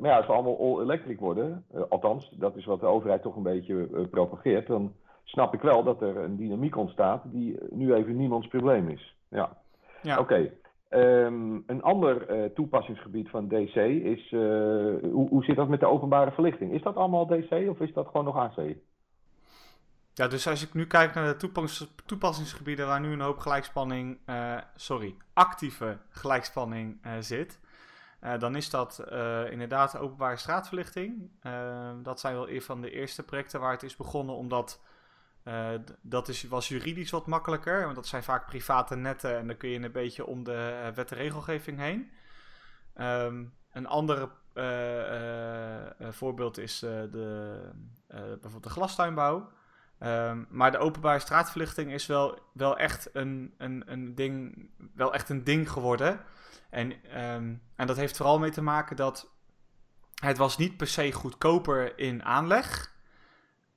maar ja, als we allemaal all-electric worden, althans, dat is wat de overheid toch een beetje propageert, dan snap ik wel dat er een dynamiek ontstaat die nu even niemands probleem is. Ja, ja. oké. Ehm, een ander uh, toepassingsgebied van DC is, uh, hoe, hoe zit dat met de openbare verlichting? Is dat allemaal DC of is dat gewoon nog AC? Ja, dus als ik nu kijk naar de toepassings toepassingsgebieden waar nu een hoop gelijkspanning, uh, sorry, actieve gelijkspanning zit, dan is dat inderdaad openbare straatverlichting. dat zijn wel een van de eerste projecten waar het is begonnen, omdat uh, dat is, was juridisch wat makkelijker, want dat zijn vaak private netten en dan kun je een beetje om de uh, wet en regelgeving heen. Um, een ander uh, voorbeeld is de, bijvoorbeeld de glastuinbouw. Um, maar de openbare straatverlichting is wel, wel, echt een, een, een ding, wel echt een ding geworden. En, um, en dat heeft vooral mee te maken dat het was niet per se goedkoper in aanleg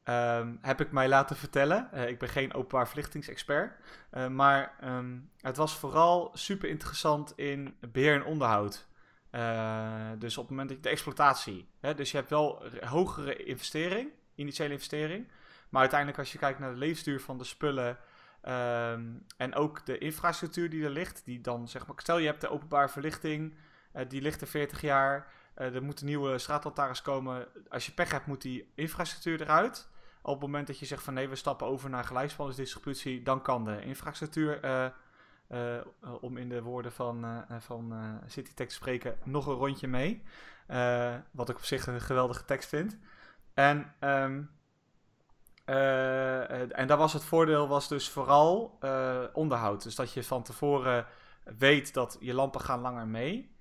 Um, heb ik mij laten vertellen. Uh, ik ben geen openbaar verlichtingsexpert. Uh, maar um, het was vooral super interessant in beheer en onderhoud. Uh, dus op het moment dat de exploitatie. Hè, dus je hebt wel hogere investering, initiële investering. Maar uiteindelijk als je kijkt naar de levensduur van de spullen. Um, en ook de infrastructuur die er ligt. Die dan zeg maar. Stel je hebt de openbare verlichting. die ligt er 40 jaar. Eh, er moeten nieuwe straatlantaarns komen. Als je pech hebt, moet die infrastructuur eruit. Op het moment dat je zegt van nee, we stappen over naar gelijkspanningsdistributie, dan kan de infrastructuur, eh, eh, om in de woorden van, uh, van CityTech te spreken, nog een rondje mee. wat ik op zich een geweldige tekst vind. En, um, en daar was het voordeel was dus vooral onderhoud. Dus dat je van tevoren weet dat je lampen gaan langer mee.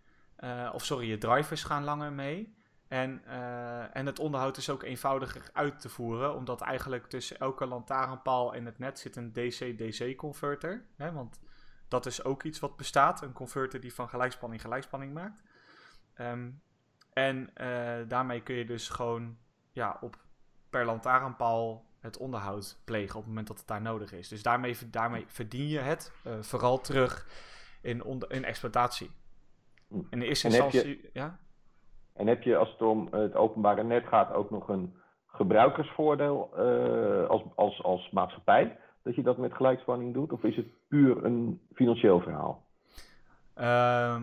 of sorry, je drivers gaan langer mee. En, uh, en het onderhoud is ook eenvoudiger uit te voeren, omdat eigenlijk tussen elke lantaarnpaal en het net zit een DC-DC converter. Hè, want dat is ook iets wat bestaat, een converter die van gelijkspanning gelijkspanning maakt. Um, en uh, daarmee kun je dus gewoon ja, op per lantaarnpaal het onderhoud plegen op het moment dat het daar nodig is. Dus daarmee, daarmee verdien je het uh, vooral terug in, in exploitatie. In de eerste instantie, ja? En heb je als het om het openbare net gaat ook nog een gebruikersvoordeel uh, als, als, als maatschappij? Dat je dat met gelijkspanning doet? Of is het puur een financieel verhaal? Uh,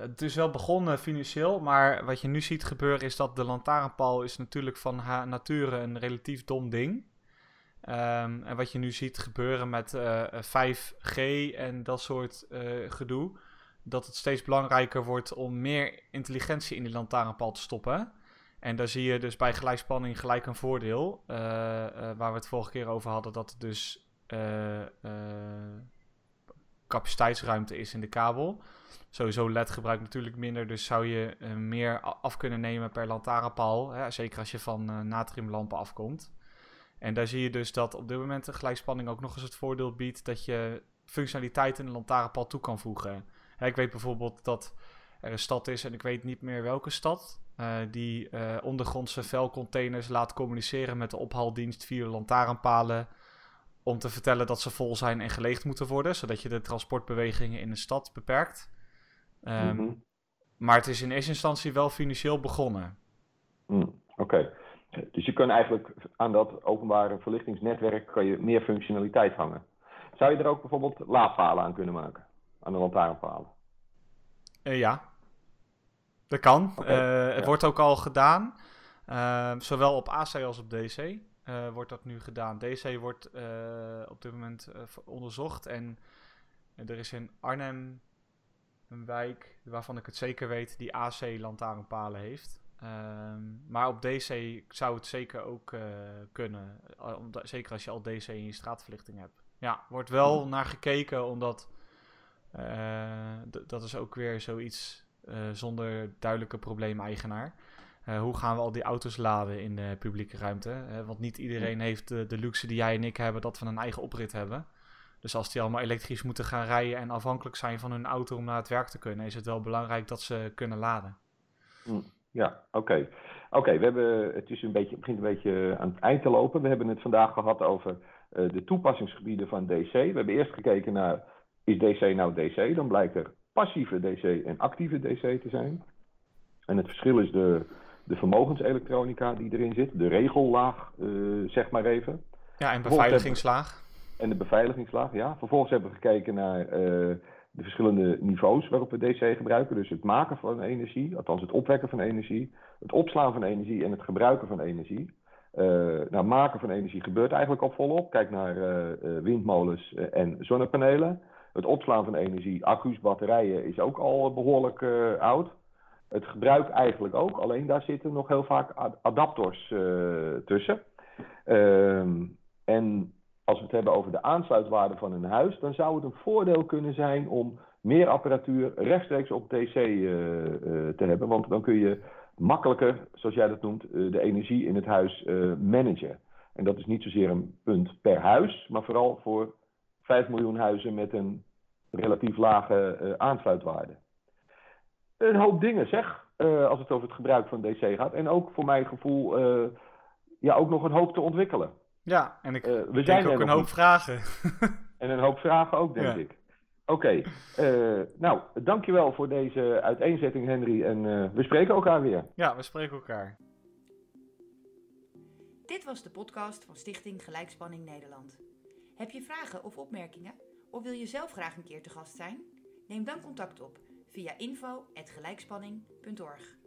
het is wel begonnen financieel, maar wat je nu ziet gebeuren is dat de lantaarnpaal is natuurlijk van haar nature een relatief dom ding. Um, en wat je nu ziet gebeuren met uh, eh, 5G en dat soort gedoe, dat het steeds belangrijker wordt om meer intelligentie in die lantaarnpaal te stoppen. En daar zie je dus bij gelijkspanning gelijk een voordeel. Uh, uh, waar we het vorige keer over hadden, dat er dus uh, capaciteitsruimte is in de kabel. Sowieso LED gebruikt natuurlijk minder, dus zou je meer af kunnen nemen per lantaarnpaal. Hè, zeker als je van natriumlampen afkomt. En daar zie je dus dat op dit moment de gelijkspanning ook nog eens het voordeel biedt dat je functionaliteit in de lantaarnpaal toe kan voegen ik weet bijvoorbeeld dat er een stad is, en ik weet niet meer welke stad, uh, die uh, ondergrondse vuilcontainers laat communiceren met de ophaaldienst via lantaarnpalen. Om te vertellen dat ze vol zijn en geleegd moeten worden, zodat je de transportbewegingen in de stad beperkt. Um, mm -hmm. Maar het is in eerste instantie wel financieel begonnen. Mm, Oké. Okay. Dus je kan eigenlijk aan dat openbare verlichtingsnetwerk kan je meer functionaliteit hangen. Zou je er ook bijvoorbeeld laadpalen aan kunnen maken? Aan de lantaarnpalen? Uh, ja, dat kan. Okay, uh, het wordt ook al gedaan. Uh, zowel op AC als op DC wordt dat nu gedaan. DC wordt op dit moment onderzocht. En er is in Arnhem een wijk waarvan ik het zeker weet die AC lantaarnpalen heeft. Ehm, maar op DC zou het zeker ook kunnen. zeker als je al DC in je straatverlichting hebt. Ja, wordt wel hmm. naar gekeken omdat dat is ook weer zoiets uh, zonder duidelijke probleemeigenaar. Uh, hoe gaan we al die auto's laden in de publieke ruimte? want niet iedereen heeft de, luxe die jij en ik hebben, dat we een eigen oprit hebben. Dus als die allemaal elektrisch moeten gaan rijden en afhankelijk zijn van hun auto om naar het werk te kunnen, is het wel belangrijk dat ze kunnen laden. Hm, ja, oké. Oké, we hebben het is een beetje, het begint een beetje aan het eind te lopen. We hebben het vandaag gehad over de toepassingsgebieden van DC. We hebben eerst gekeken naar is DC nou DC? Dan blijkt er passieve DC en actieve DC te zijn. En het verschil is de, de vermogenselektronica die erin zit, de regellaag, uh, zeg maar even. Ja, en beveiligingslaag. En de beveiligingslaag, ja. Vervolgens hebben we gekeken naar uh, de verschillende niveaus waarop we DC gebruiken. Dus het maken van energie, althans het opwekken van energie, het opslaan van energie en het gebruiken van energie. Uh, nou, maken van energie gebeurt eigenlijk al volop. Kijk naar windmolens en zonnepanelen. Het opslaan van energie, accu's, batterijen is ook al behoorlijk uh, oud. Het gebruik eigenlijk ook, alleen daar zitten nog heel vaak adapters uh, tussen. Uh, en als we het hebben over de aansluitwaarde van een huis, dan zou het een voordeel kunnen zijn om meer apparatuur rechtstreeks op DC uh, te hebben. Want dan kun je makkelijker, zoals jij dat noemt, de energie in het huis managen. En dat is niet zozeer een punt per huis, maar vooral voor 5 miljoen huizen met een relatief lage uh, aansluitwaarde. Een hoop dingen zeg, uh, als het over het gebruik van DC gaat. En ook voor mijn gevoel uh, ja, ook nog een hoop te ontwikkelen. Ja, en ik we denk zijn ook een hoop vragen. en een hoop vragen ook, denk ja. ik. Oké, okay. nou, dankjewel voor deze uiteenzetting, Henry. En we spreken elkaar weer. Ja, we spreken elkaar. Dit was de podcast van Stichting Gelijkspanning Nederland. Heb je vragen of opmerkingen? Of wil je zelf graag een keer te gast zijn? Neem dan contact op via info.gelijkspanning.org.